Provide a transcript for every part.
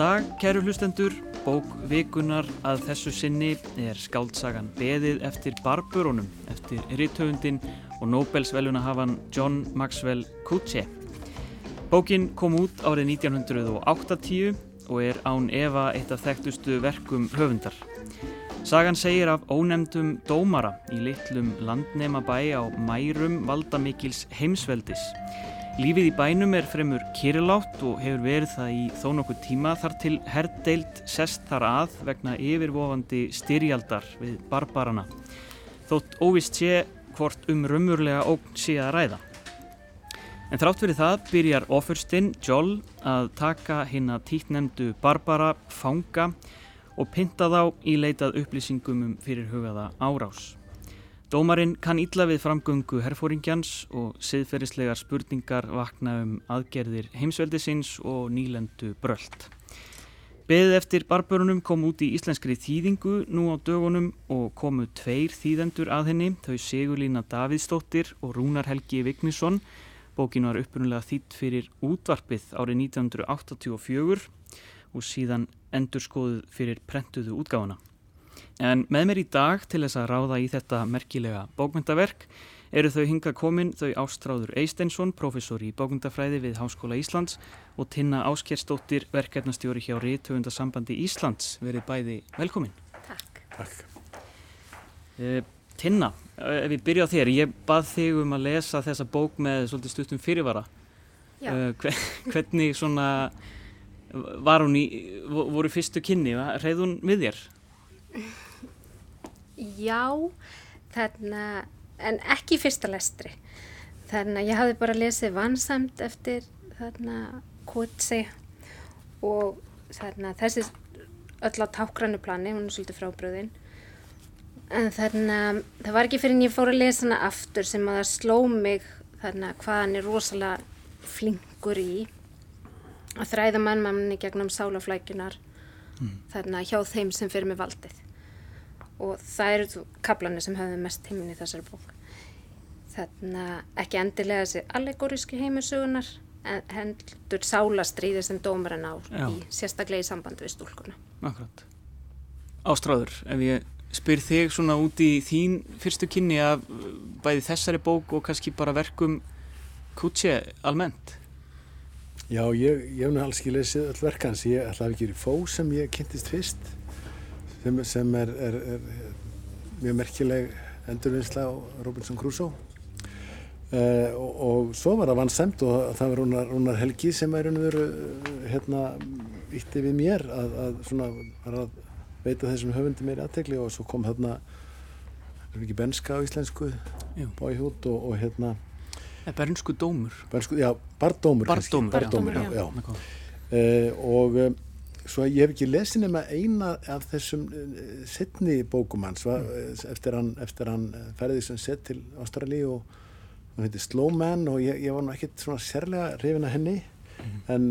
Dag, kæru hlustendur. Bók vikunar að þessu sinni er skaldsagan Beðið eftir barburónum eftir rittöfundin og Nobelsvelunahafan John Maxwell Coetzee. Bókin kom út árið 1980 og er án Eva eitt af þekktustu verkum höfundar. Sagan segir af ónemdum dómara í litlum landnema bæ á mærum valdamikils heimsveldis. Lífið í bænum er fremur kyrlátt og hefur verið það í þó nokkuð tíma þar til herrdeild sest þar að vegna yfirvofandi styrjaldar við barbarana. Þótt óvist sé hvort um raunmurlega ógn sé að ræða. En þrátt fyrir það byrjar ofurstinn Joll að taka hinn að títnemdu barbara fanga og pinta þá í leitað upplýsingum um fyrir hugaða árás. Dómarinn kann ítla við framgöngu herfóringjans og siðferðislegar spurningar vakna um aðgerðir heimsveldisins og nýlendu bröld. Beðið eftir barbörunum kom út í íslenskri þýðingu nú á dögunum og komu tveir þýðendur að henni, þau Sigurlína Davíðsdóttir og Rúnar Helgi Vignisson. Bókin var upprunnulega þýtt fyrir útvarpið árið 1984 og síðan endurskoðuð fyrir prentuðu útgáfana. En með mér í dag til þess að ráða í þetta merkilega bókmyndaverk eru þau hinga komin þau Ástráður Eisteinsson, professor í bókmyndafræði við Háskóla Íslands og Tinna Áskerstóttir, verkefnastjóri hjá Ríðtöfundasambandi Íslands. Verið bæði velkomin. Takk. Takk. Uh, Tinna, uh, ef við byrja á þér, ég bað þig um að lesa þessa bók með svolítið stuttum fyrirvara. Já. Uh, hvernig svona var hún í, voru fyrstu kynni, reyð hún við þér? Já, þarna, en ekki í fyrsta lestri. Þannig að ég hafði bara lesið vansamt eftir þarna Kotsi og þarna þessi öll á tákrannu plani, hún er svolítið frábröðin. En þarna, það var ekki fyrir en ég fór að lesa hana aftur sem að það sló mig þarna hvað hann er rosalega flinkur í að þræða mannmanni gegnum sálaflækjunar mm. þarna hjá þeim sem fyrir með valdið og það eru kaplanir sem höfðu mest heiminn í þessari bók. Þarna ekki endilega þessi allegoríski heimusugunar en hendur sálastriði sem dómarinn á í sérstaklega í samband við stúlkuna. Akkurat. Ástráður, ef ég spyr þig svona út í þín fyrstu kynni af bæði þessari bók og kannski bara verkum Kutsi almennt. Já, ég, ég hef nú alls ekki lesið all verkans, ég ætlaði ekki í fó sem ég kynntist fyrst sem, sem er, er, er mjög merkileg endurvinnsla á Robinson Crusoe. Uh, og, og svo var það vannsemt og það var Rúnar, Rúnar Helgi sem er veru, hérna ítti við mér að, að svona að veita þessum höfundi meiri aðtegli og svo kom hérna er ekki benska á íslensku? Bóihút og, og hérna Bernsku dómur. Bernsku, já, bardómur Bardómur, bardómur já, já. já. Uh, og svo ég hef ekki lesin um að eina af þessum uh, setni bókum hans mm. eftir hann, hann ferði sem sett til Ástrali og hann heiti Slow Man og ég, ég var nú ekkert svona sérlega hrifin að henni mm. en,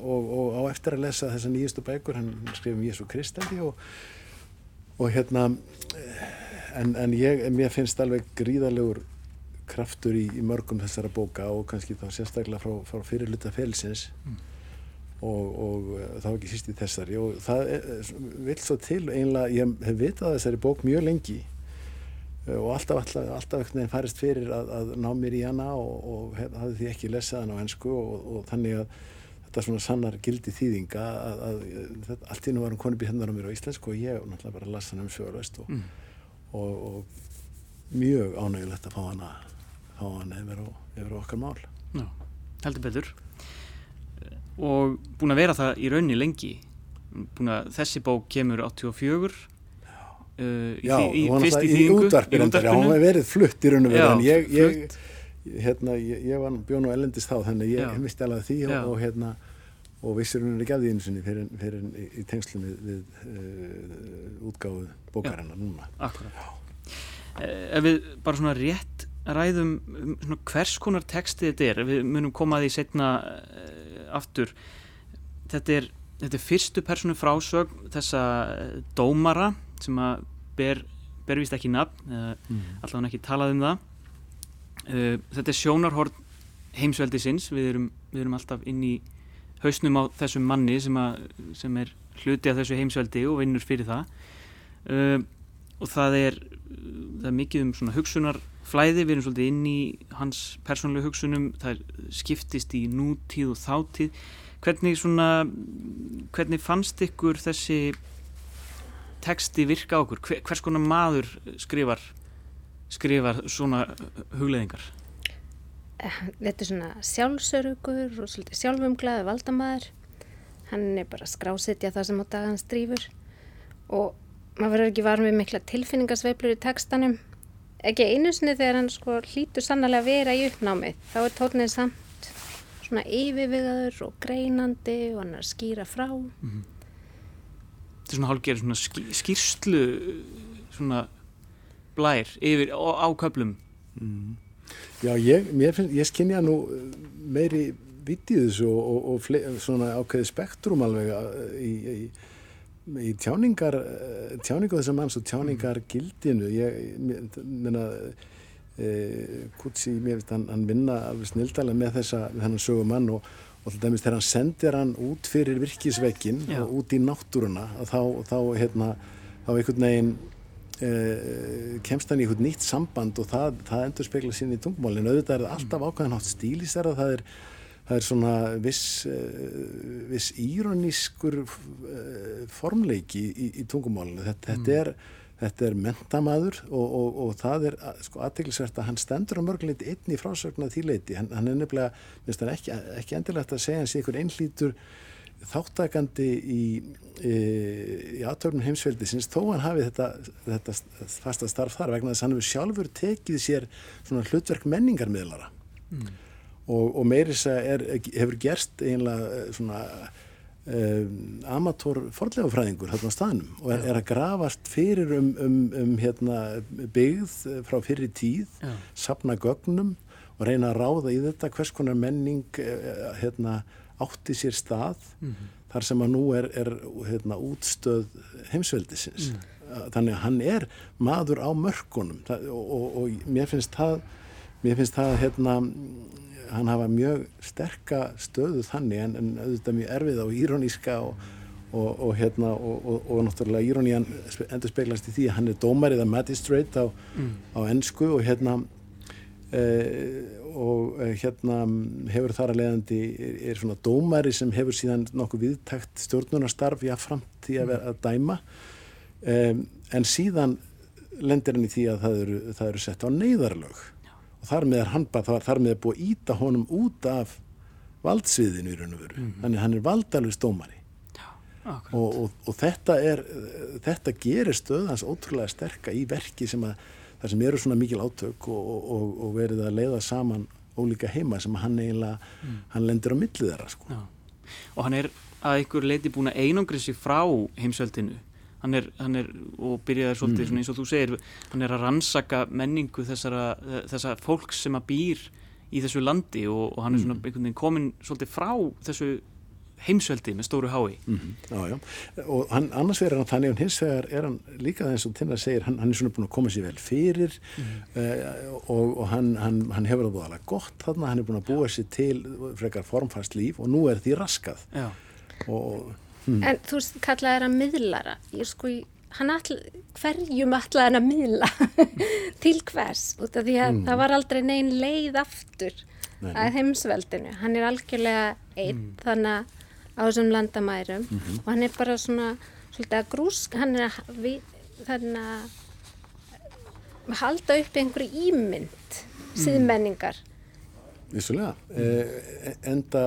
og, og á eftir að lesa þessa nýjastu bækur hann skrifum Jésu Kristendi og, og hérna en, en ég, mér finnst alveg gríðalegur kraftur í, í mörgum þessara bóka og kannski þá sérstaklega frá, frá fyrirluta félsins mm. Og, og eh, þá ekki síst í þessari. Og það vil svo til einlega, ég hef vitað þessari bók mjög lengi eh, og alltaf, alltaf, alltaf farist fyrir að, að ná mér í hana og, og hafði því ekki lesað hana á ennsku og, og þannig að þetta svona sannar gildi þýðinga að, að, að allt í nú var hún konið býð hennar á mér á íslensku og ég náttúrulega bara lasa hana um sjóðurvæst mm. og mjög ánægilegt að fá hana á hann yfir, yfir okkar mál. Já, heldur betur og búin að vera það í raunni lengi. Að þessi bók kemur 84 Uh, í, Já, í, í, í útvarpinu já, hún hefði verið flutt í raun og verið en ég, ég, hérna, ég, ég var bjón og ellendist þá þannig ég misti alveg því og, og, hérna, og vissir hún er ekki af því einu sinni fyrir, fyrir í tengslum við, við uh, útgáðu bókarinnar núna. Akkurat. Uh, Ef við bara svona rétt ræðum um hvers konar texti þetta er. Við munum koma því setna uh, aftur. Þetta er, þetta er fyrstu personu frásög þessa uh, dómara sem að ber, ber vist ekki nafn mm. allavega ekki talað um það. Þetta er sjónarhort heimsveldisins. Við erum, við erum alltaf inn í hausnum á þessum manni sem, að, sem er hluti af þessu heimsveldi og vinnur fyrir það. Og það er, það er mikið um svona hugsunarflæði, við erum svolítið inn í hans persónlega hugsunum, það skiptist í nútíð og þáttíð hvernig svona hvernig fannst ykkur þessi teksti virka okkur, Hver, hvers konar maður skrifar skrifar svona hugleðingar eh, Þetta er svona sjálfsörugur og svolítið sjálfumglaði valdamaður. Hann er bara skrásetja það sem á dagans drýfur og maður verður ekki varm við mikla tilfinningasveiplur í tekstanum ekki einu sinni þegar hann sko hlýtur sannlega að vera í uppnámi þá er tónið samt svona yfirvigaður og greinandi og hann er að skýra frá mm -hmm. Þetta er svona hálfgerð svona ský, skýrslu svona blær yfir á, á köplum mm. Já, ég, ég skynja nú meiri vitt í þessu og, og, og fle, svona ákveði spektrum alveg í, í, í tjáningar tjáningu þessar manns og tjáningar gildinu ég meina e, Kutsi, mér finnst hann, hann vinna alveg snildalega með þessa með þennan sögumann og, og til dæmis þegar hann sendir hann út fyrir virkisveikin og út í náttúruna þá, þá hérna þá einhvern veginn Uh, kemst hann í eitthvað nýtt samband og það, það endur spekla sín í tungmálinu auðvitað er það alltaf ákveðan átt stílisera það er það er svona viss, uh, viss íronískur uh, formleiki í, í tungumálinu. Þetta, mm. þetta, er, þetta er mentamaður og, og, og það er sko, aðteglisvert að hann stendur á mörguleiti inn í frásögnað því leiti. Hann, hann er nefnilega, minnst hann ekki, ekki endilegt að segja hans í einhver einlítur þáttakandi í, í, í aðtöfnum heimsveldi sinns þó hann hafi þetta, þetta fasta starf þar vegna þess að hann hefur sjálfur tekið sér svona hlutverk menningarmiðlara. Mm og, og meiris hefur gerst einlega eh, svona um, amatúr forlegafræðingur hérna á staðnum og er, er að grafast fyrir um, um, um hérna, byggð frá fyrir tíð, Já. sapna gögnum og reyna að ráða í þetta hvers konar menning eh, hérna, átti sér stað mm -hmm. þar sem að nú er, er hérna, útstöð heimsveldisins. Mm. Þannig að hann er maður á mörkunum og, og, og mér finnst það, mér finnst það hérna, hann hafa mjög sterka stöðu þannig en, en auðvitað mjög erfið á íróníska og, og, og hérna og, og náttúrulega írónían endur speglast í því að hann er dómarið að magistrate á, mm. á ennsku og hérna e, og e, hérna hefur þar að leiðandi er, er svona dómari sem hefur síðan nokkuð viðtækt stjórnunastarf jáframt í að vera að dæma e, en síðan lendir hann í því að það eru, það eru sett á neyðarlög og þar með er hann bara, þar með er búið að íta honum út af valdsviðinu í raun og veru, mm -hmm. þannig hann er valdalust dómari og, og, og þetta er, þetta gerir stöðans ótrúlega sterka í verki sem að, þar sem eru svona mikil átök og, og verið að leiða saman ólíka heima sem hann eiginlega, mm. hann lendir á millið þeirra sko. Og hann er að einhver leiti búin að einangrið sér frá heimsveldinu hann er, hann er og byrjaði svolítið mm. eins og þú segir hann er að rannsaka menningu þessara, þessara fólks sem að býr í þessu landi og, og hann er svona mm. komin svolítið frá þessu heimsveldi með stóru hái mm -hmm. Já, já, og hann, annars verður hann þannig og hins vegar er hann líka eins og Tinnar segir, hann, hann er svona búin að koma sér vel fyrir mm -hmm. uh, og, og hann, hann hefur það búin alveg gott þarna, hann er búin að búa sér til frekar formfast líf og nú er því raskað já. og Mm. En þú kallaði það að miðlara, ég sko, hann all, hverjum allaði hann að miðla til hvers, út af því að mm. það var aldrei neyn leið aftur Nei. að heimsveldinu, hann er algjörlega einn mm. þannig á þessum landamærum -hmm. og hann er bara svona, svolítið að grúsk, hann er að, þannig að halda upp einhverju ímynd síðmenningar. Vissulega, eh, enda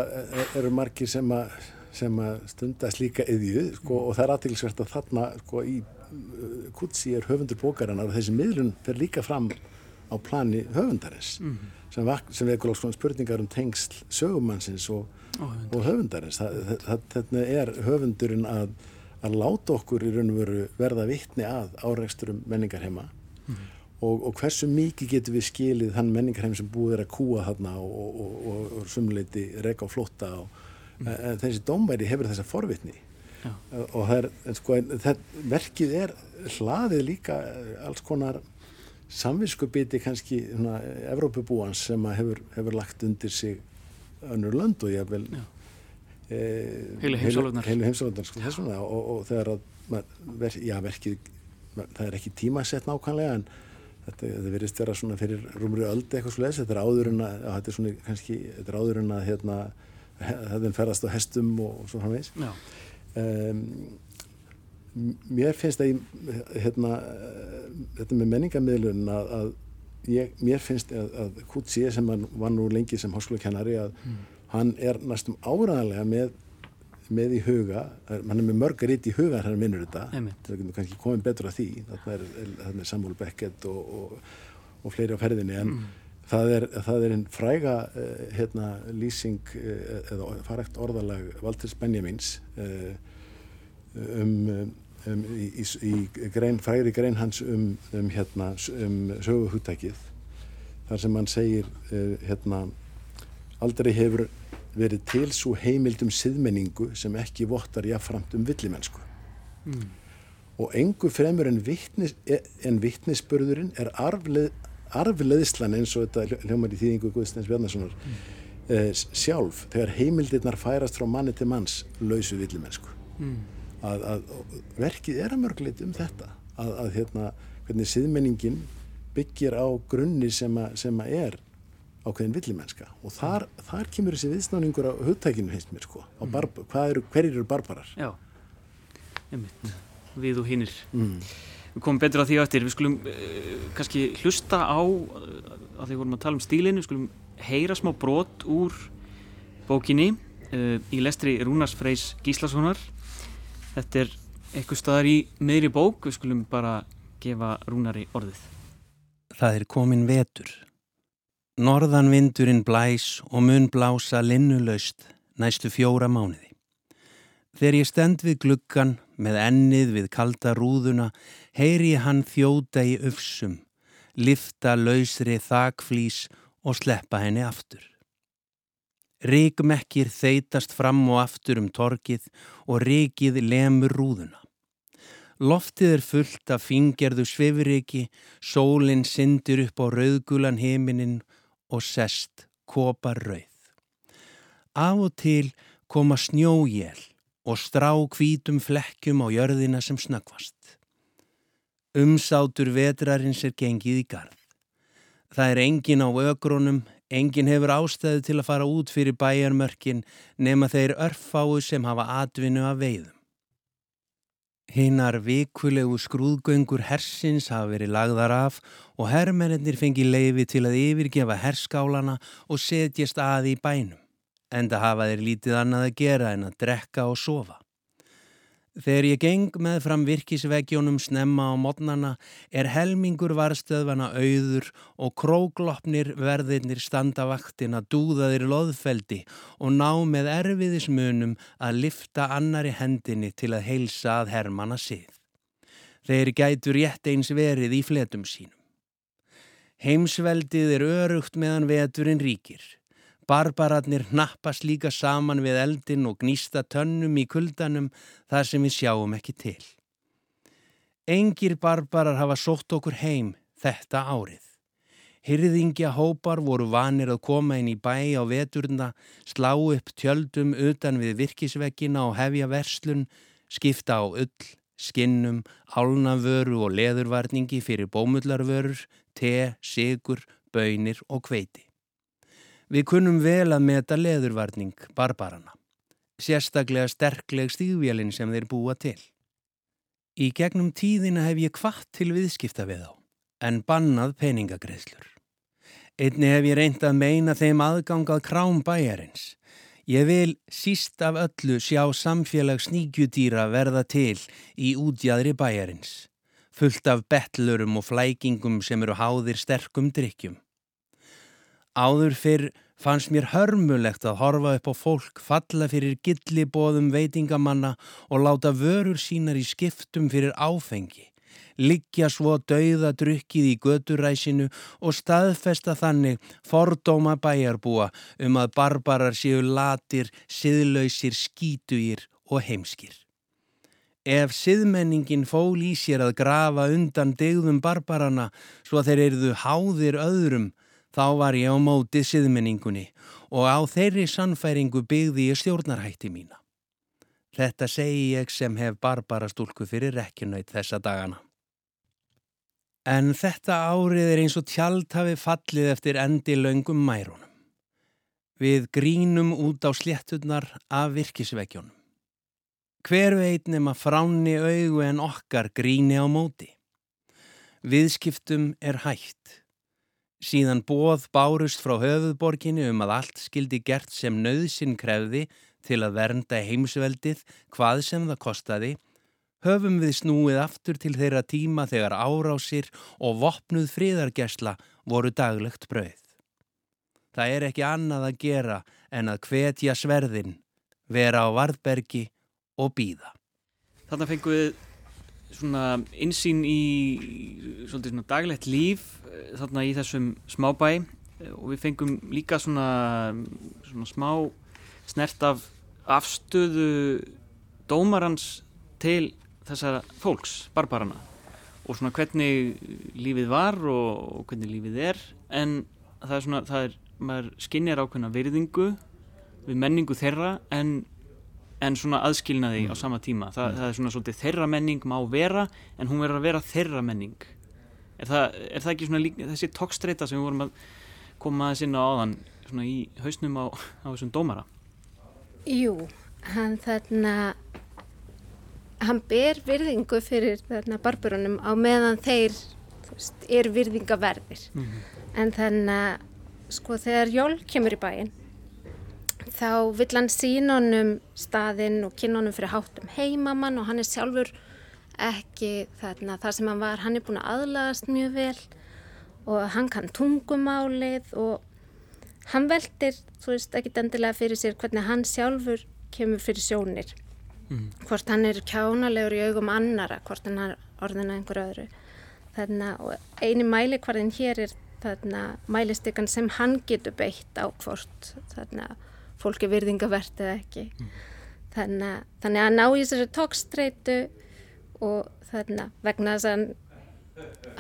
eru margir sem að sem stundast líka yðju sko, og það er aðtilsvært að þarna sko, í uh, Kutsi er höfundur bókarinnar og þessi miðlun fer líka fram á plani höfundarins mm -hmm. sem, sem vekur alls spurningar um tengsl sögumannsins og, oh, og höfundarins þetta er höfundurinn að, að láta okkur í raun og veru verða vittni að áreiksturum menningarheima mm -hmm. og, og hversu mikið getur við skilið þann menningarheim sem búið er að kúa þarna og, og sumleiti reyka á flotta og mm. En þessi dómæri hefur þessa forvitni. Já. og það er, sko, það, verkið er hlaðið líka alls konar samviskubiti kannski svona, Evrópubúans sem hefur, hefur lagt undir sig önnur lönd og ég heilu heimsálfurnar heilu heimsálfurnar sko, og, og þegar að ver, já, verkið það er ekki tímasett nákvæmlega en þetta, þetta verðist vera svona fyrir rúmri öldi eitthvað svo leiðis, þetta er áður en að þetta er svona kannski, þetta er áður en að hérna, þetta ferðast á hestum og, svo framvegs um, mér finnst að ég, hérna, þetta með menningamidlun að, að ég, mér finnst að, að Kutsi sem var nú lengi sem háskólakennari að mm. hann er næstum áræðanlega með með í huga, hann er með mörgar ít í huga hann minnur þetta, það er kannski komið betur að því, þarna er, er Samuel Beckett og, og, og fleiri á ferðinni en mm. Það er, það er einn fræga uh, hérna, lýsing uh, eða faregt orðalag Valters Benjamins uh, um, um í, í, í grein, fræri grein hans um, um, hérna, um söguhúttækið þar sem hann segir hérna aldrei hefur verið til svo heimildum siðmenningu sem ekki vottar jáfnframt um villimennsku mm. og engu fremur en, vittnis, en vittnisspörðurinn er arfleð, arfleðslan eins og þetta hljómar í þýðingu Guðsteins Bjarnasonar mm. eh, sjálf þegar heimildirnar færast frá manni til manns lausu villimennsku mm. að, að verkið er að mörgleitt um þetta að, að hérna, hvernig siðmenningin byggir á grunni sem að, sem að er ákveðin villimennska og þar, þar kemur þessi viðsnáningur á höfðtækinu heist mér sko mm. eru, hverjir eru barbarar Já, einmitt við og hinnir mm. Við komum betur á því eftir. Við skulum uh, kannski hlusta á að því vorum að tala um stílinu við skulum heyra smá brot úr bókinni uh, í lestri Rúnars Freys Gíslassonar þetta er eitthvað staðar í meðri bók. Við skulum bara gefa Rúnari orðið. Það er komin vetur. Norðanvindurinn blæs og mun blása linnulaust næstu fjóra mánuði. Þegar ég stend við gluggan með ennið við kalda rúðuna heyri hann þjóta í öfsum, lifta lausri þakflís og sleppa henni aftur. Ríkmekkir þeitast fram og aftur um torkið og ríkið lemur rúðuna. Loftið er fullt af fingerðu svifriki, sólinn syndir upp á rauðgulan heiminin og sest kopar rauð. Af og til koma snjójél og strá kvítum flekkjum á jörðina sem snakvast. Umsátur vetrarins er gengið í gard. Það er engin á ögrónum, engin hefur ástæðu til að fara út fyrir bæjarmörkin nema þeir örfáu sem hafa atvinnu að veiðum. Hinnar vikulegu skrúðgöngur hersins hafa verið lagðar af og herrmennir fengi leifi til að yfirgefa herskálana og setjast að í bænum, enda hafa þeir lítið annað að gera en að drekka og sofa. Þegar ég geng með fram virkisveggjónum snemma á modnana er helmingur varstöðvana auður og króglopnir verðirnir standa vaktin að dúða þeir loðfeldi og ná með erfiðismunum að lifta annari hendinni til að heilsa að hermana sið. Þeir gætur rétt eins verið í fletum sínum. Heimsveldið er örugt meðan veturinn ríkir. Barbararnir hnappast líka saman við eldin og gnýsta tönnum í kuldanum þar sem við sjáum ekki til. Engir barbarar hafa sótt okkur heim þetta árið. Hyrðingja hópar voru vanir að koma inn í bæ á veturna, slá upp tjöldum utan við virkisveggina og hefja verslun, skipta á ull, skinnum, álnavöru og leðurvarningi fyrir bómullarvörur, te, sigur, bönir og kveiti. Við kunnum vel að meta leðurvarning barbarana, sérstaklega sterkleg stígvélinn sem þeir búa til. Í gegnum tíðina hef ég kvart til viðskipta við þá, en bannað peningagreðslur. Einni hef ég reynd að meina þeim aðgangað krám bæjarins. Ég vil síst af öllu sjá samfélag sníkjutýra verða til í útjæðri bæjarins, fullt af betlurum og flækingum sem eru háðir sterkum drikkjum. Áður fyrr fannst mér hörmulegt að horfa upp á fólk falla fyrir gillibóðum veitingamanna og láta vörur sínar í skiptum fyrir áfengi, liggja svo dauða drukkið í göturæsinu og staðfesta þannig fordóma bæjarbúa um að barbarar séu latir, siðlausir, skítugir og heimskir. Ef siðmenningin fól í sér að grafa undan degðum barbarana svo þeir eruðu háðir öðrum, Þá var ég á mótið siðmenningunni og á þeirri sannfæringu byggði ég stjórnarhætti mína. Þetta segi ég sem hef barbara stúlku fyrir rekjunaut þessa dagana. En þetta árið er eins og tjald hafi fallið eftir endi laungum mærunum. Við grínum út á slétturnar af virkisveggjónum. Hver veit nema fráni augu en okkar gríni á móti. Viðskiptum er hægt. Síðan bóð bárust frá höfuðborginni um að allt skildi gert sem nöðsinn krefði til að vernda heimsveldið hvað sem það kostaði, höfum við snúið aftur til þeirra tíma þegar árásir og vopnuð fríðargesla voru daglegt brauð. Það er ekki annað að gera en að hvetja sverðin, vera á varðbergi og býða. Þarna fengum við svona insýn í svolítið svona daglegt líf eh, þarna í þessum smábæ. Eh, og við fengum líka svona, svona smá snert af afstöðu dómarans til þessara fólks, barbarana og svona hvernig lífið var og, og hvernig lífið er. En það er svona, það er, maður skinnir ákveðna virðingu við menningu þeirra en en svona aðskilnaði mm. á sama tíma Þa, mm. það er svona svolítið þeirra menning má vera en hún verður að vera þeirra menning er það, er það ekki svona líka, þessi tókstreita sem við vorum að koma aðeins inn á áðan svona í hausnum á, á þessum dómara Jú, hann þarna hann ber virðingu fyrir þarna barburunum á meðan þeir veist, er virðingaverðir mm -hmm. en þannig að sko þegar Jól kemur í bæinn þá vill hann sína honum staðinn og kynna honum fyrir háttum heimamann og hann er sjálfur ekki þarna. Þar sem hann var, hann er búin að aðlagast mjög vel og hann kann tungumálið og hann veldir, þú veist, ekki endilega fyrir sér hvernig hann sjálfur kemur fyrir sjónir. Mm. hvort hann er kjánalegur í augum annara hvort hann er orðin að einhver öðru. Þarna, og eini mæli hverðin hér er þarna mælistykan sem hann getur beitt á hvort þarna fólki virðingavert eða ekki. Mm. þannig, þannig að ná í þessari tókstreitu og þannig vegna þess að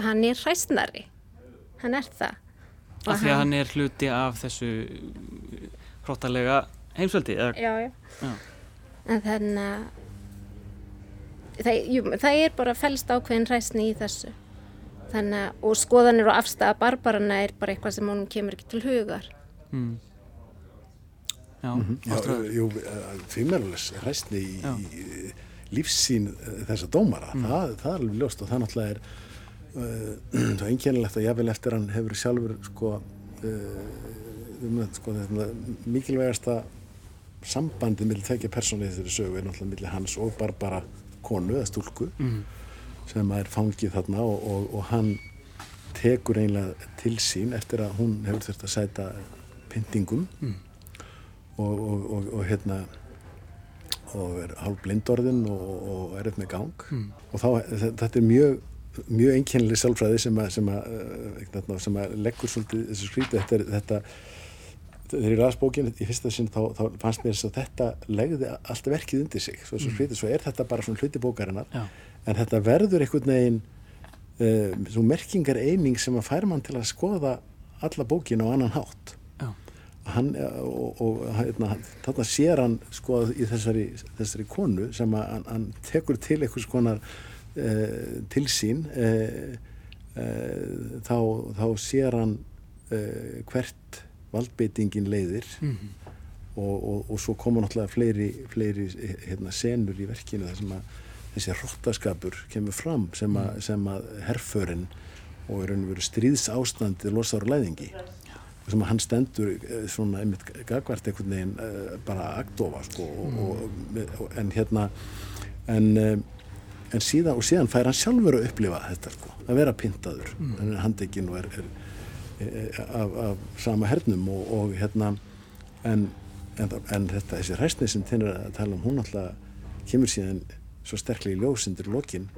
hann er hræstnari. Hann er það. Af því að hann er hluti af þessu hróttalega heimsveldi já, já, já. En þannig að það, jú, það er bara fælst ákveðin hræstni í þessu. Þannig að og skoðanir og afstæða barbarana er bara eitthvað sem honum kemur ekki til hugar. Mm. Já, mm -hmm. Jú, fyrmjörgulegs hræstni í, í lífsín eh, þessa dómara, mm. það, það er alveg ljóst og það náttúrulega er uh, það er einkennilegt að jáfnvel eftir hann hefur sjálfur sko, uh, um, sko mikilvægasta sambandi með þekkja persónu í þessari sögu er náttúrulega millir hans og Barbara konu eða stúlku mm. sem er fangið þarna og, og, og hann tekur einlega til sín eftir að hún hefur þurft að sæta pyntingum mm og, og, og hérna og er hálf blindorðin og er upp með gang mm. og þá, þetta er mjög mjög einkennileg sjálfræði sem að, sem að, eh, sem að leggur svolítið þessu skrítu þetta, þetta þegar ég ræðast bókinu í fyrsta sinn þá, þá fannst mér þess að þetta legði alltaf verkið undir sig svo, mm. svo er þetta bara svona hluti bókarinnar Já. en þetta verður einhvern veginn um, svo merkingar eining sem að fær mann til að skoða alla bókinu á annan hátt hann, og, og hérna, þarna sér hann sko í þessari, þessari konu sem að hann, hann tekur til einhvers konar eh, til sín eh, eh, þá, þá sér hann eh, hvert valdbeitingin leiðir. Mm -hmm. og, og, og svo koma náttúrulega fleiri, fleiri hérna, senur í verkinu þar sem að þessi hróttaskapur kemur fram sem að, sem að herrförin og er raun og veru stríðsástandi losaður læðingi sem hann stendur eh, svona einmitt gagvart einhvern veginn uh, bara agdofa sko mm. en hérna en, uh, en síðan og síðan fær hann sjálfur að upplifa þetta sko að vera pintaður mm. hann er handekinn og er, er, er af, af sama hernum og, og hérna en, en þetta þessi hræstni sem þinn er að tala um hún alltaf kemur síðan svo sterklega í ljósindur lokin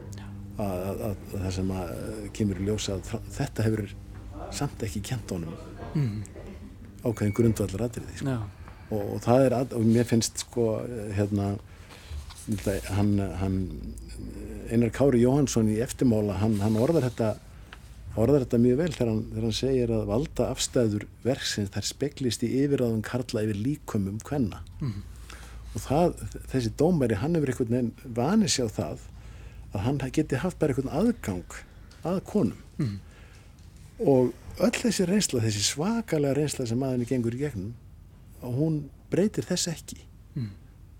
að, að, að það sem að kemur í ljós að þetta hefur samt ekki kjent honum mm. ákveðin grundvallar aðriði sko. og, og það er að, og mér finnst sko hérna hann, hann Einar Kári Jóhansson í eftirmála hann, hann orðar þetta orðar þetta mjög vel þegar hann, þegar hann segir að valda afstæður verksins þær speklist í yfirraðum karla yfir líkumum hvenna mm. og það, þessi dómæri hann hefur einhvern veginn vanið sér á það að hann geti haft bara einhvern aðgang að konum mm. Og öll þessi reynsla, þessi svakalega reynsla sem aðeins gengur í gegnum og hún breytir þess ekki mm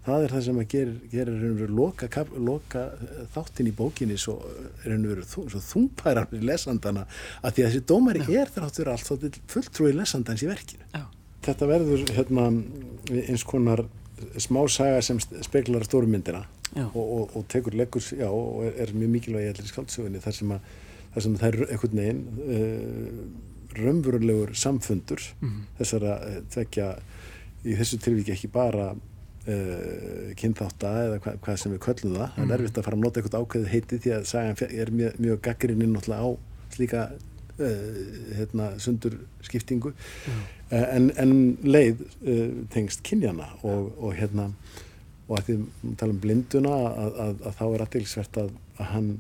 það er það sem að gerir, gerir loka, loka eh, þáttin í bókinni svo, svo þungpærar í lesandana að því að þessi dómari Já. er þráttur allt fulltrúi lesandans í verkinu Já. þetta verður hérna, eins konar smá saga sem speklar stórmyndina og, og, og tekur leggur já, og er, er mjög mikilvæg í allir skáldsögunni þar sem, að, þar sem það er einhvern veginn uh, raunverulegur samfundur mm -hmm. þessara uh, tvekja í þessu tilvíki ekki bara Uh, kynþátta eða hva, hvað sem við köllum það það er mm. erfitt að fara að nota eitthvað ákveðið heiti því að sagan er mjög, mjög gaggrinni náttúrulega á slíka uh, hérna, sundur skiptingu mm. uh, en, en leið tengst kynjana og, og hérna og að því að tala um blinduna að, að, að þá er aðtilsvert að, að hann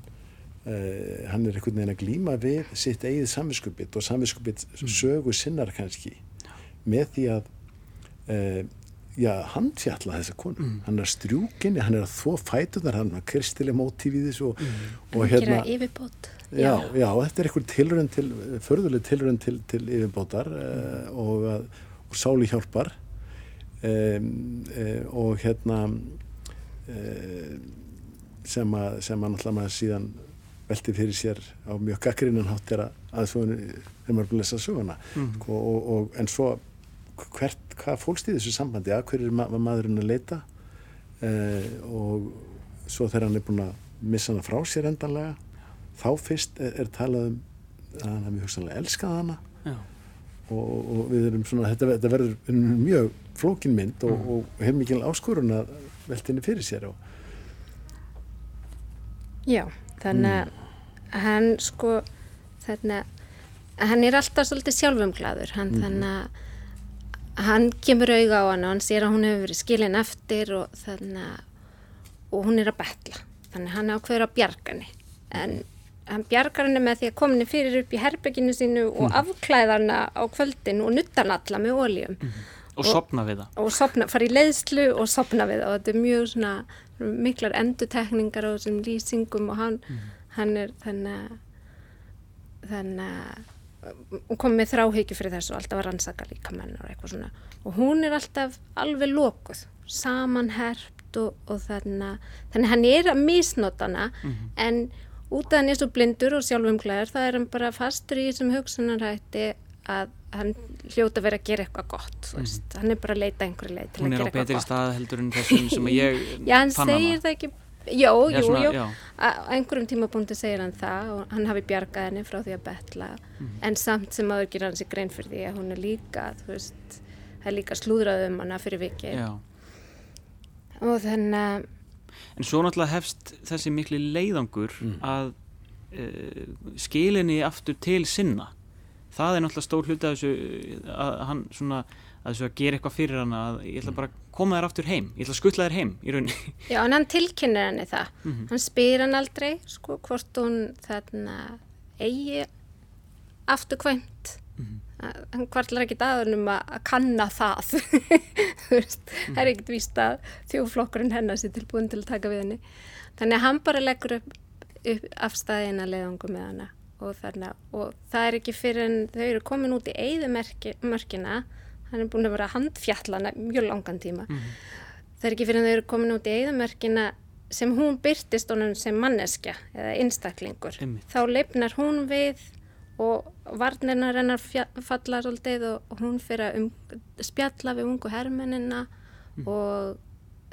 hann er einhvern veginn að glýma við sitt eigið samvinskupitt og samvinskupitt mm. sögu sinnar kannski með því að já, hann fjalla þessa konu mm. hann er strjúkinni, hann er að þó fætunar hann er kristileg mótíf í þessu og, mm. og hérna já, já, þetta er einhver tilrönd til förðuleg tilrönd til, til yfirbótar uh, og, og sáli hjálpar um, uh, og hérna uh, sem að sem að náttúrulega maður síðan velti fyrir sér á mjög gaggrinnan hátt er að maður er að lesa söguna. Mm. og, en svo hvert, hvað fólst í þessu sambandi? Að hverju ma maðurinn að leita? Eh, og svo þegar hann er búin að missa hana frá sér endanlega þá fyrst er, er talað um að hann hefði hugsanlega elskað hana. Og, og við erum svona þetta, þetta verður mjög flókin mynd og, mm. og hefur mikil áskorun að veltinni fyrir sér og Já, þannig að mm. hann sko þannig að hann er alltaf svolítið sjálfumglaður hann mm. þannig að hann kemur auga á hann og hann sér að hún hefur verið skilin eftir og þannig að og hún er að betla þannig að hann ákveður að bjarga henni en hann bjargar henni með því að henni fyrir upp í herbygginu sínu og mm. afklæða henni á kvöldin og nutta hann alla með óljum mm. og, og sopna við það og sopna, fara í leiðslu og sopna við það og þetta er mjög svona miklar endutekningar og þessum lýsingum og hann, mm. hann er þannig þannig og kom með þráhyggju fyrir þessu og alltaf að rannsaka líka menn og eitthvað svona og hún er alltaf alveg lókuð samanherpt og, og þannig þannig hann er að misnota hana mm -hmm. en út af hann er svo blindur og sjálfumglæður það er hann bara fastur í þessum hugsunarætti að hann hljóta verið að gera eitthvað gott mm -hmm. hann er bara að leita einhverju leið hún er á betri stað heldur en þessum sem ég já hann segir það ekki. Jó, jú, svona, jú, á einhverjum tímabúndi segir hann það og hann hafi bjargað henni frá því að betla. Mm. en samt sem aður gerir hann sér grein fyrir því að hún er líka, þú veist, það er líka slúðrað um hana fyrir viki Já. og þannig En svo náttúrulega hefst þessi miklu leiðangur mm. að uh, skilinni aftur til sinna það er náttúrulega stór hluti að þessu að hann svona að þessu að gera eitthvað fyrir hann að ég ætla bara að koma þér aftur heim, ég ætla að skuttla þér heim í rauninni. Já, en hann tilkynir henni það. Mm -hmm. Hann spyr hann aldrei, sko, hvort hún þarna eigi afturkvæmt. Mm -hmm. Hann kvartlar ekki aðunum að kanna það. Þú veist, það mm -hmm. er ekkert víst að þjóflokkurinn hennar sér tilbúin til að taka við henni. Þannig að hann bara leggur upp, upp afstæðina leiðangum með hana og, þarna, og það er ekki fyrir en þau eru komin út í eigðumörkina hann er búin að vera handfjallana mjög langan tíma mm -hmm. það er ekki fyrir að þau eru komin út í eigðamerkina sem hún byrtist honum sem manneskja eða einstaklingur Einmitt. þá leifnar hún við og varnirnar hennar falla svolítið og, og hún fyrir að um, spjalla við ungu herrmennina mm. og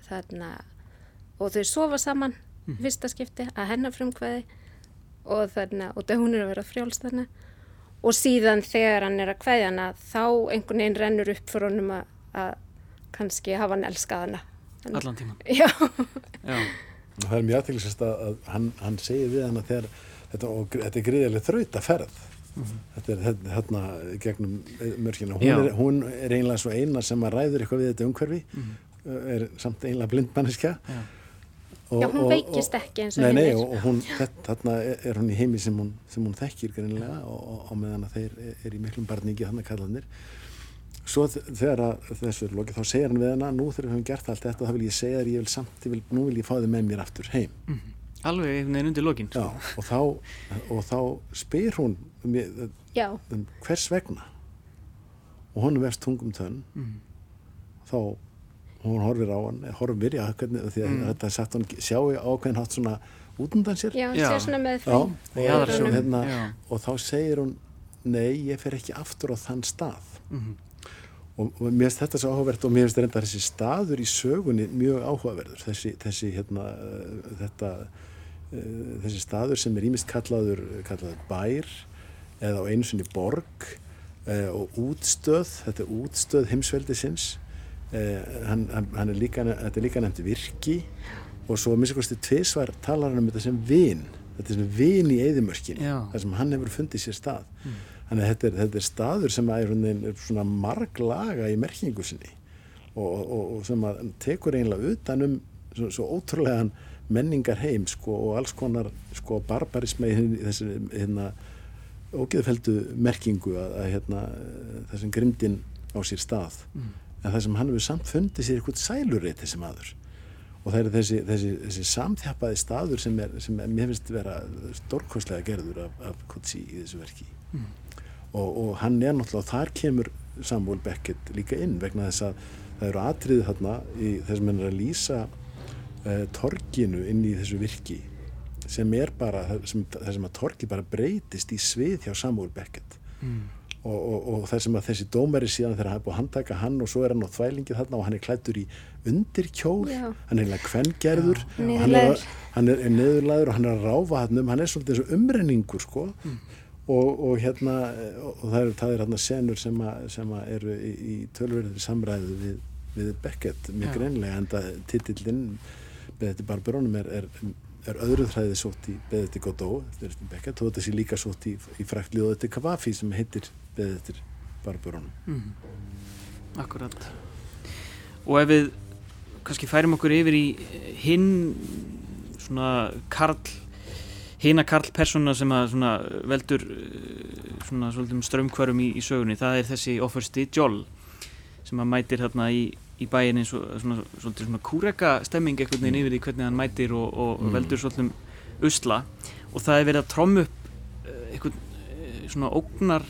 þarna og þau sofa saman mm. fyrsta skipti að hennar frumkvæði og þarna og það hún er að vera frjálst þarna. Og síðan þegar hann er að kveðja hana þá einhvern veginn rennur upp fyrir honum að, að kannski hafa hann elskað hana. En, Allan tíman Já, Já. Það er mjög aðtæklusast að, að hann, hann segir við hana þegar þetta, og, þetta er gríðilega þraut að ferð mm -hmm. þetta er hérna gegnum mörkina hún er, hún er einlega svo eina sem að ræður eitthvað við þetta umhverfi. Mm -hmm. er samt einlega blindmanniska Og, Já, hún veikist ekki eins og Nei, nei, hinir. og, hún, þetta, þarna er, er hún í heimi sem hún, sem hún þekkir greinilega og, og, og meðan að þeir er, er í miklum barningi hann að kallanir. Svo þ- þegar að þessu er lokið, þá segir hann við hana, nú þegar við höfum gert allt þetta, þá vil ég segja þér, ég vil samt, ég vil, nú vil ég fá þið með mér aftur heim. Alveg einhvern veginn undir lokin. Já, og þá, og þá spyr hún um, Já, um hvers vegna og hún er vest tungum tönn þá hún horfir á hann, horfir já, hvernig, því að þetta er sagt hún sjáu ákveðin hátt svona út undan sér já, Já. sé svona með Já, fæn. og, og, hérna, Já. og þá segir hún nei, ég fer ekki aftur á þann stað Mhm. og, og mér finnst þetta svo áhugavert og mér finnst þetta þessi staður í sögunni mjög áhugaverður þessi, þessi hérna uh, þetta uh, þessi staður sem er ímist kallaður, kallaður bær eða á einu sinni borg uh, og útstöð þetta er útstöð heimsveldisins hann, hann, hann er líka þetta er líka nefnt virki og svo minnstakosti tvisvar talar hann um þetta sem vin. Þetta er sem vin í eðimörkinni Já. þar sem hann hefur fundið sér stað. Þannig að þetta er, þetta er staður sem er, er, svona marglaga í merkingu sinni og, og, og sem að tekur eiginlega utan um svo, svo ótrúlegan menningar heim sko, og alls konar sko, barbarisma í þessi hérna, ógeðfeldu merkingu að, að hérna, þessum grindin á sér stað en það sem hann hefur samt fundið sér eitthvað sælurreit þessi maður. Og það er þessi, þessi, þessi samþjapaði staður sem, er, sem er, mér finnst vera stórkostlega gerður af, af Kutsi í þessu verki. Og, og hann er náttúrulega, þar kemur Samuel Beckett líka inn vegna þess að það eru atriðið þarna í þess að hann er að lýsa uh, torginu inn í þessu virki sem er bara, sem að torgi bara breytist í svið hjá Samuel Beckett og, og, og það sem að þessi dómari síðan þegar hann er búið að handtaka hann og svo er hann á þvælingið þarna og hann er klættur í undirkjól Já. hann er eiginlega kvengerður hann er, er, neðurlæður og hann er að ráfa hann um, hann er svolítið eins og umrenningur sko. Og, og hérna og það er, það er hérna senur sem, að, sem að eru í, í tölverðir samræðu við, við Beckett mjög greinlega en það titillinn Beðetti Barberónum er, er, er öðru þræði sótt í Godot eftir Beckett og þetta sé líka sótt í, í fræktlið og þetta er Kavafi sem heitir Beðetti Barberónum Akkurat. Og ef við kannski færum okkur yfir í hinn svona karl hina karl persóna sem að svona veldur eh, svona svolítið strömmkvarum í, í sögunni, það er þessi ofursti Joll sem að mætir hérna í, í bæin eins og svona, svolítið svona kúreka stemming einhvern veginn yfir því hvernig hann mætir og, og Mm. veldur svolítið usla. Og það er verið að trommu upp eh, einhvern eh, svona ógnar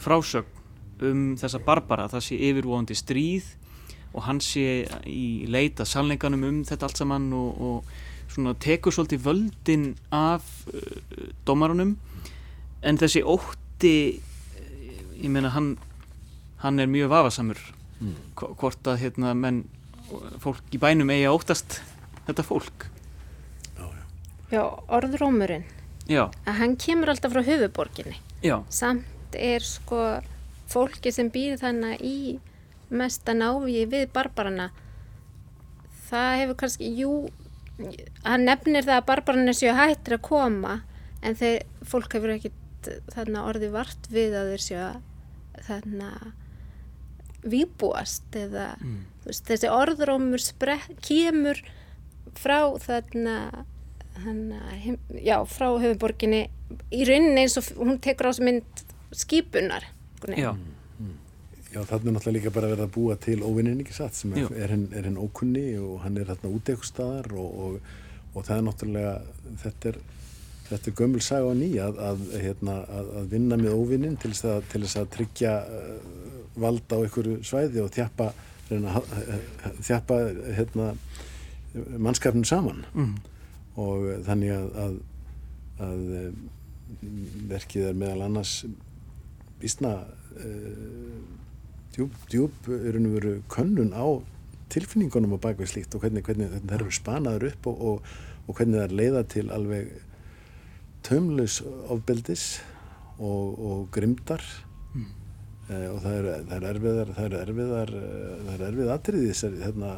frásögn um þessa barbara, það sé yfirvóðandi stríð og hann sé í leita sannleikanum um þetta allt saman og, og svona tekur svolítið völdin af uh, dómarunum. En þessi ótti eh, ég meina hann hann er mjög vafasamur Mm. Hvo- hvort að hérna menn fólk í bænum eigi að óttast þetta fólk já, já. Já, orðrómurinn, já, að hann kemur alltaf frá höfuborginni. já, Samt er sko fólki sem býr þannig í mesta návi við barbarana, það hefur kannski, jú, hann nefnir það að barbarana séu hættir að koma, en þeir, fólk hefur ekkit þarna orðið vart við að þeir séu að þarna výbúast eða Mm. veist, þessi orðrómur sprett, kemur frá þarna hana, heim, já, frá höfuborginni í rauninni eins og hún tekur á sig mynd skipunar einhvern veginn. já, Já, þarna er náttúrulega líka bara verið að búa til óvinnin ekki satt sem er, er, hinn, er hinn ókunni og hann er þarna út eitthvað staðar og, og, og það er náttúrulega þetta er, þetta er gömul saga á ný að, að, hérna, að, að vinna með óvinnin til þess að, til þess að tryggja valda á einhverju svæði og þjappa þjappa hérna, mannskapnum saman mm. og eh, þannig að, að, að eh, verkið er meðal annars býstna uh, djúb, djúb er og veru könnun á tilfinningunum á bakveg slíkt og hvernig, hvernig þetta eru spanaður upp og, og, og hvernig það leiða til alveg tömlaus ofbeldis og, og grimdar Mm. Uh, og það eru, það eru erfiðar það eru erfiðar, uh, það eru erfið atriði þessari hérna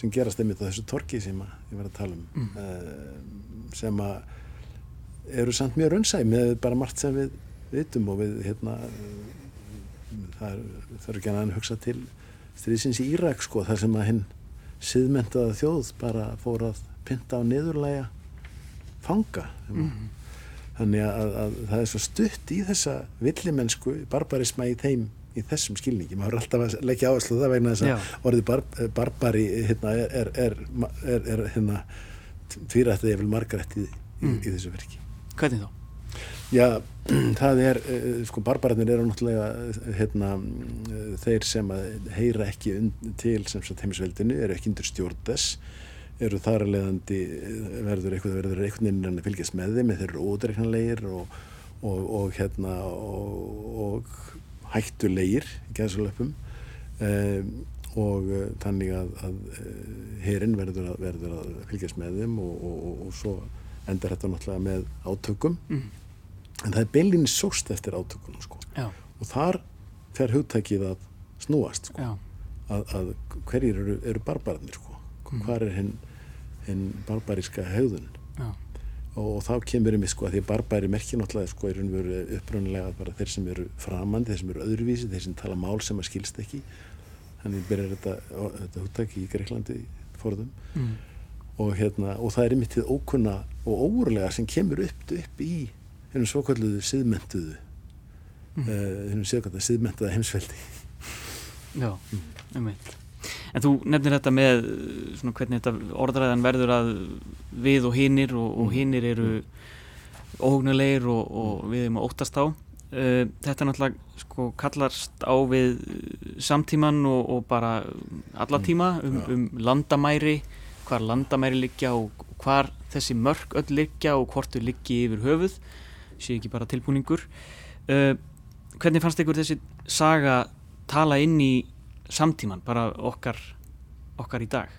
sem gerast einmitt á þessu torki sem ég var að tala um Mm. uh, sem að eru samt mjög raunsæ með bara margt sem við vitum og við hérna það er, það er ekki að hugsa til stríðsins í Írak sko þar sem að hinn siðmentaða þjóð bara fór að pynta á niðurlæga fanga mm. Þannig að, að það er svo stutt í þessa villimennsku barbarisma í þeim í þessum skilningi, maður er alltaf að leggja áherslu það vegna þess að orðið bar, barbari hérna, er, er, er, er hérna, tvírættið eða margarættið í, mm. í, í þessu verki Hvernig þá? Já, það er, eh, sko, barbararnir eru náttúrulega hérna, þeir sem heyra ekki til sem sagt heimisveldinu, eru ekki undir stjórndes, eru þar að leiðandi verður eitthvað, verður eitthvað innan að fylgjast með þeim, þeir eru ódreiknanlegir og, og, og hérna og, og hættulegir í gæðsalöpum um, og uh, þannig að, að herin verður, verður að fylgjast með þeim og svo endar þetta náttúrulega með átökum mm en það er beilinni sóst eftir átökunum sko. og þar fer hugtækið að snúast sko. að, að hverjir eru, eru barbarnir sko. mm. hvað er hinn hin barbaríska högðun og, og þá kemur við sko að því að barbæri merkir náttúrulega sko er uppröndilega bara þeir sem eru framandi, þeir sem eru öðruvísi þeir sem tala mál sem að skilst ekki þannig byrjar þetta, þetta hugtæki í Greiklandi fórðum mm. og, hérna, og það er einmitt til ókunna og óurlega sem kemur upp, upp í hennum svokalluðu siðmentuðu mm. uh, hennum svokalluðu siðmentuða heimsveldi Já, mm. umveit En þú nefnir þetta með svona, hvernig þetta orðræðan verður að við og hinnir og, og mm. hinnir eru óhugnulegir og, og við erum að óttast á uh, þetta náttúrulega sko kallast á við samtíman og, og bara alla mm. tíma um, um landamæri hvar landamæri liggja og hvar þessi mörg öll liggja og hvort þau liggi yfir höfuð sé ekki bara tilbúningur uh, hvernig fannst ykkur þessi saga tala inn í samtíman, bara okkar okkar í dag.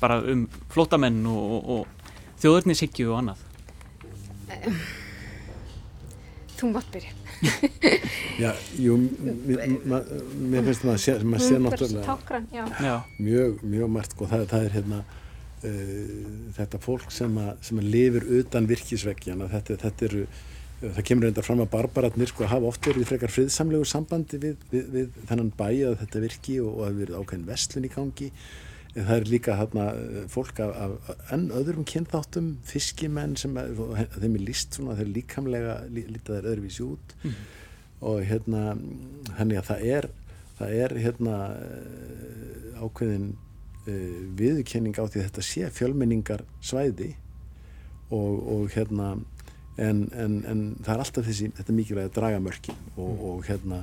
Bara um flótamenn og, og, og þjóðurnishyggju og annað. Þú mátt byrja. Já, jú mér finnst maður að sé, mað sé náttúrulega mjög, mjög margt og það, það er hérna uh, þetta fólk sem að, sem að lifir utan virkisveggjan þetta, þetta eru það kemur reynda fram að barbaratnir sko hafa oft verið frekar friðsamlegu sambandi við, við, við þennan bæ að þetta virki og, og að verið ákveðin vestlun í gangi. En það er líka hérna fólk af, af enn öðrum kynþáttum fiskimenn sem að, þeim er líst svona þeir líkamlega lítið þeir öðruvísi út. Mm -hmm. og hérna henni að það er það er hérna eh, ákveðin uh, viðkenning á því þetta sé fjölmenningar svæði og, og hérna en, en, en það er alltaf þessi þetta mikilvæg að draga mörkin og, mm. og hérna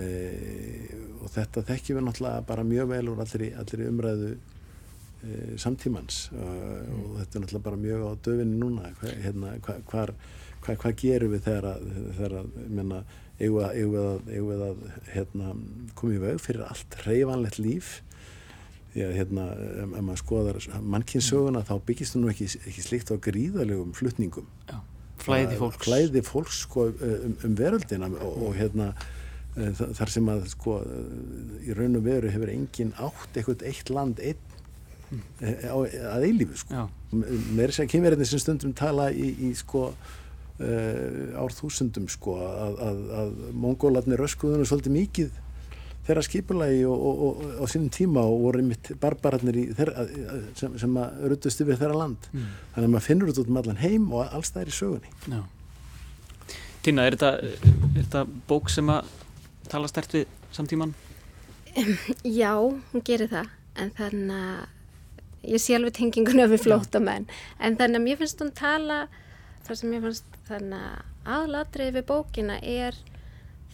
uh, og þetta þekkjum við náttúrulega bara mjög vel úr allir, allir umræðu uh, samtímans mm. og þetta er náttúrulega bara mjög á döfinni núna hva, hérna, hva, hvar, hva, hvað gerum við þegar að, þegar að menna, eigum við að, eigum við að hérna, koma í vög fyrir allt reyfanlegt líf því að hérna, ef maður skoðar mannkynnssöguna þá byggist það nú ekki, ekki slikt á gríðalegum flutningum Já, flæði fólks. flæði fólks sko, um, um veröldina og, og hérna e, þar sem að sko í raun og veru hefur engin átt eitthvað eitt land einn að eilífu sko. Með þess að kynverðinni sem stundum tala í, í sko uh, árþúsundum sko að, að, að mongólarnir öskuðunum svolítið mikið þeirra skipulagi og, og, og, og á sínum tíma og voru einmitt barbararnir þeirra, sem, sem að ruttust yfir þeirra land mm. þannig að maður finnur þetta út um allan heim og alls það er í sögunni Já. Tina, er þetta, er þetta bók sem að tala stert við samtíman? Já, hún gerir það en þannig að ég sé alveg tenginguna við flótamenn en þannig að mér finnst hún tala þar sem ég finnst þannig að aðlatrið við bókina er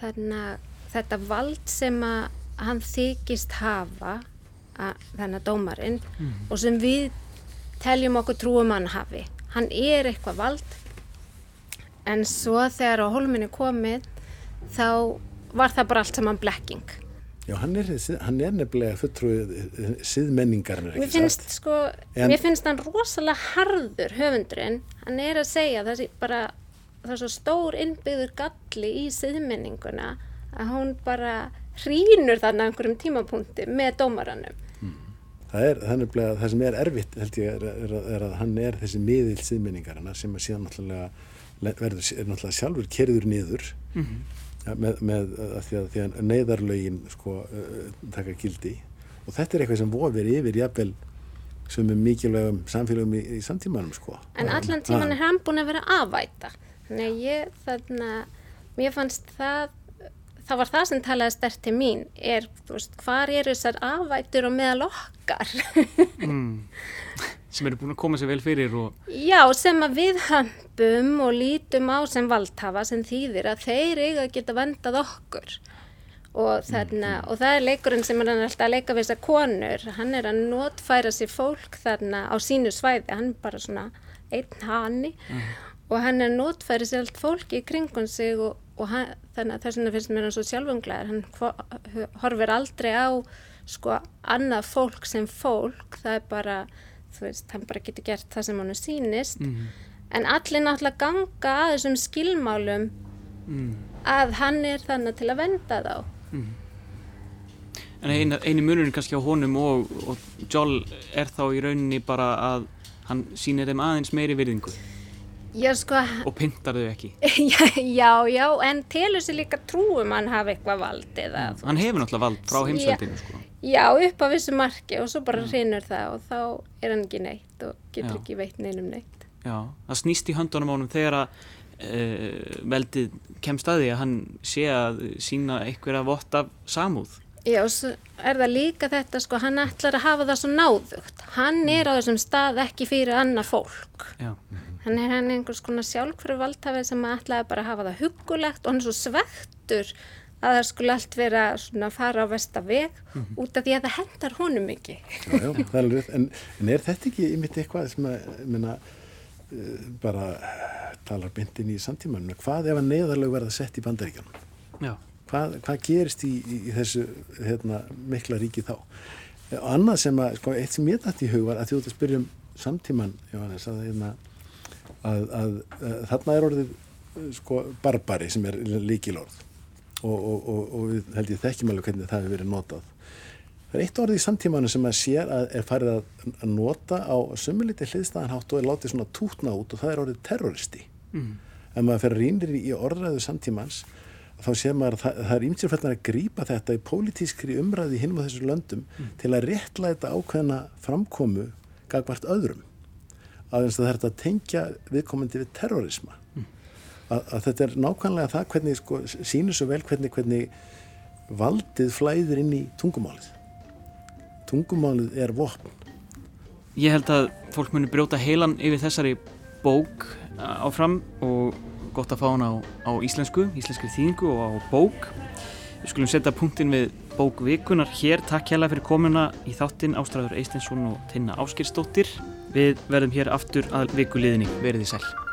þannig að þetta vald sem að hann þykist hafa að, þennan dómarinn mm. og sem við teljum okkur trúum hann hafi hann er eitthvað vald en svo þegar á holminni komið þá var það bara allt saman blekking Já, hann er, hann er nefnilega fulltrúið síðmenningar Mér finnst satt. sko, en, mér finnst hann rosalega harður höfundurinn, hann er að segja það er bara, það er svo stór innbyggður galli í síðmenninguna að hún bara hrínur þannig einhverjum tímapunkti með dómaranum. Mm. Það er það, nefnilega, það sem er erfitt held ég er, er, er að hann er þessi miðil síðmenningarna sem að síðan náttúrulega verður, er náttúrulega sjálfur kerður niður mm -hmm. ja, með, með að því að, að neyðarlögin sko uh, taka gildi og þetta er eitthvað sem vofir yfir jafnvel sem er mikilvægum samfélagum í, í samtímanum sko. En allan tíman er hann búin að vera afvæta. Þannig að ég þannig að mér fannst það, það var það sem talaði stert til mín, er, þú veist, hvar eru þessar afvætur og meðal okkar? mm. Sem eru búin að koma sér vel fyrir og... Já, sem að við hömpum og lítum á sem valdhafa sem þýðir að þeir eiga að geta vendað okkur og, þarna, mm. og það er leikurinn sem er alltaf að leika við þessar konur hann er að notfæra sér fólk þarna á sínu svæði, hann er bara svona einn hanni mm. og hann er að notfæra sér allt fólki í kringun sig og, og hann, þannig að þess vegna finnst mér hann svo sjálfunglegar hann horfir aldrei á sko annað fólk sem fólk það er bara, þú veist, hann bara getur gert það sem hann sínist mm. en allir náttúrulega ganga að þessum skilmálum mm. að hann er þannig til að venda þá Mm. En eini, eini munurinn kannski á honum og, og Joel er þá í rauninni bara að hann sýnir þeim aðeins meiri virðingu já, sko, og pyntar þau ekki já, já, já, en telur sér líka trúum hann hafa eitthvað vald eða, mm. Hann hefur náttúrulega vald frá heimsveldinu sko. Já, upp á vissu marki og svo bara mm. hrinur það og þá er hann ekki neitt og getur ekki veit neinum neitt Já, það snýst í höndunum á hann þegar að uh, veldið kemst að því að hann sé að sína einhverja vott af samúð. Já, og svo er það líka þetta sko, hann ætlar að hafa það svo náðugt. Hann er á þessum stað ekki fyrir annað fólk. Já. Hann er hann einhvers konar sjálfhverju valdhafið sem ætlaði bara að hafa það hugulegt og hann er svo svektur að það skulle allt vera svona að fara á vestaveg mm -hmm. út af því að það hendar honum ekki. Já, já, það er alveg, en, en er þetta ekki ymitt eitthvað sem að, minna, uh, bara talar bindin í samtímanum? Hvað ef að neyðarlegu verða sett í bandaríkjanum hvað, hvað gerist í, í, í þessu hérna, mikla ríki þá? Og annað sem að, sko, eitt sem ég dætti í hug var að þjótt að spyrjum samtíman Jóhannes, að, hérna, að, að þarna er orðið sko, barbari sem er líkilorð og, og, og, og við held ég þekkjum alveg hvernig það hefur verið notað Það er eitt orðið í samtímanu sem að sér að er farið að nota á sömuliti hliðstæðanhátt og er látið svona tútna út og það er orðið terroristi mm. ef maður fer rínir í orðræðu samtímans þá sér maður að það, það er ímsirfældan að grýpa þetta í pólitískri umræði hinn á þessu löndum mm. til að réttlæta ákveðna framkomu gagvart öðrum að það er að tengja viðkomandi við terrorisma mm. að, að þetta er nákvæmlega það hvernig sko, sínur svo vel hvernig, hvernig valdið flæðir inn í tungumálið tungumálið er vopn Ég held að fólk muni brjóta heilan yfir þessari bók áfram og gott að fá hana á, á íslensku, íslenski þýðingu og á bók. Við skulum setja punktin við bókvikunar hér. Takk hjá það fyrir komuna í þáttinn Ástræður Eistensson og Tinna Áskirsdóttir. Við verðum hér aftur að vikuliðinni. Verðið sæl.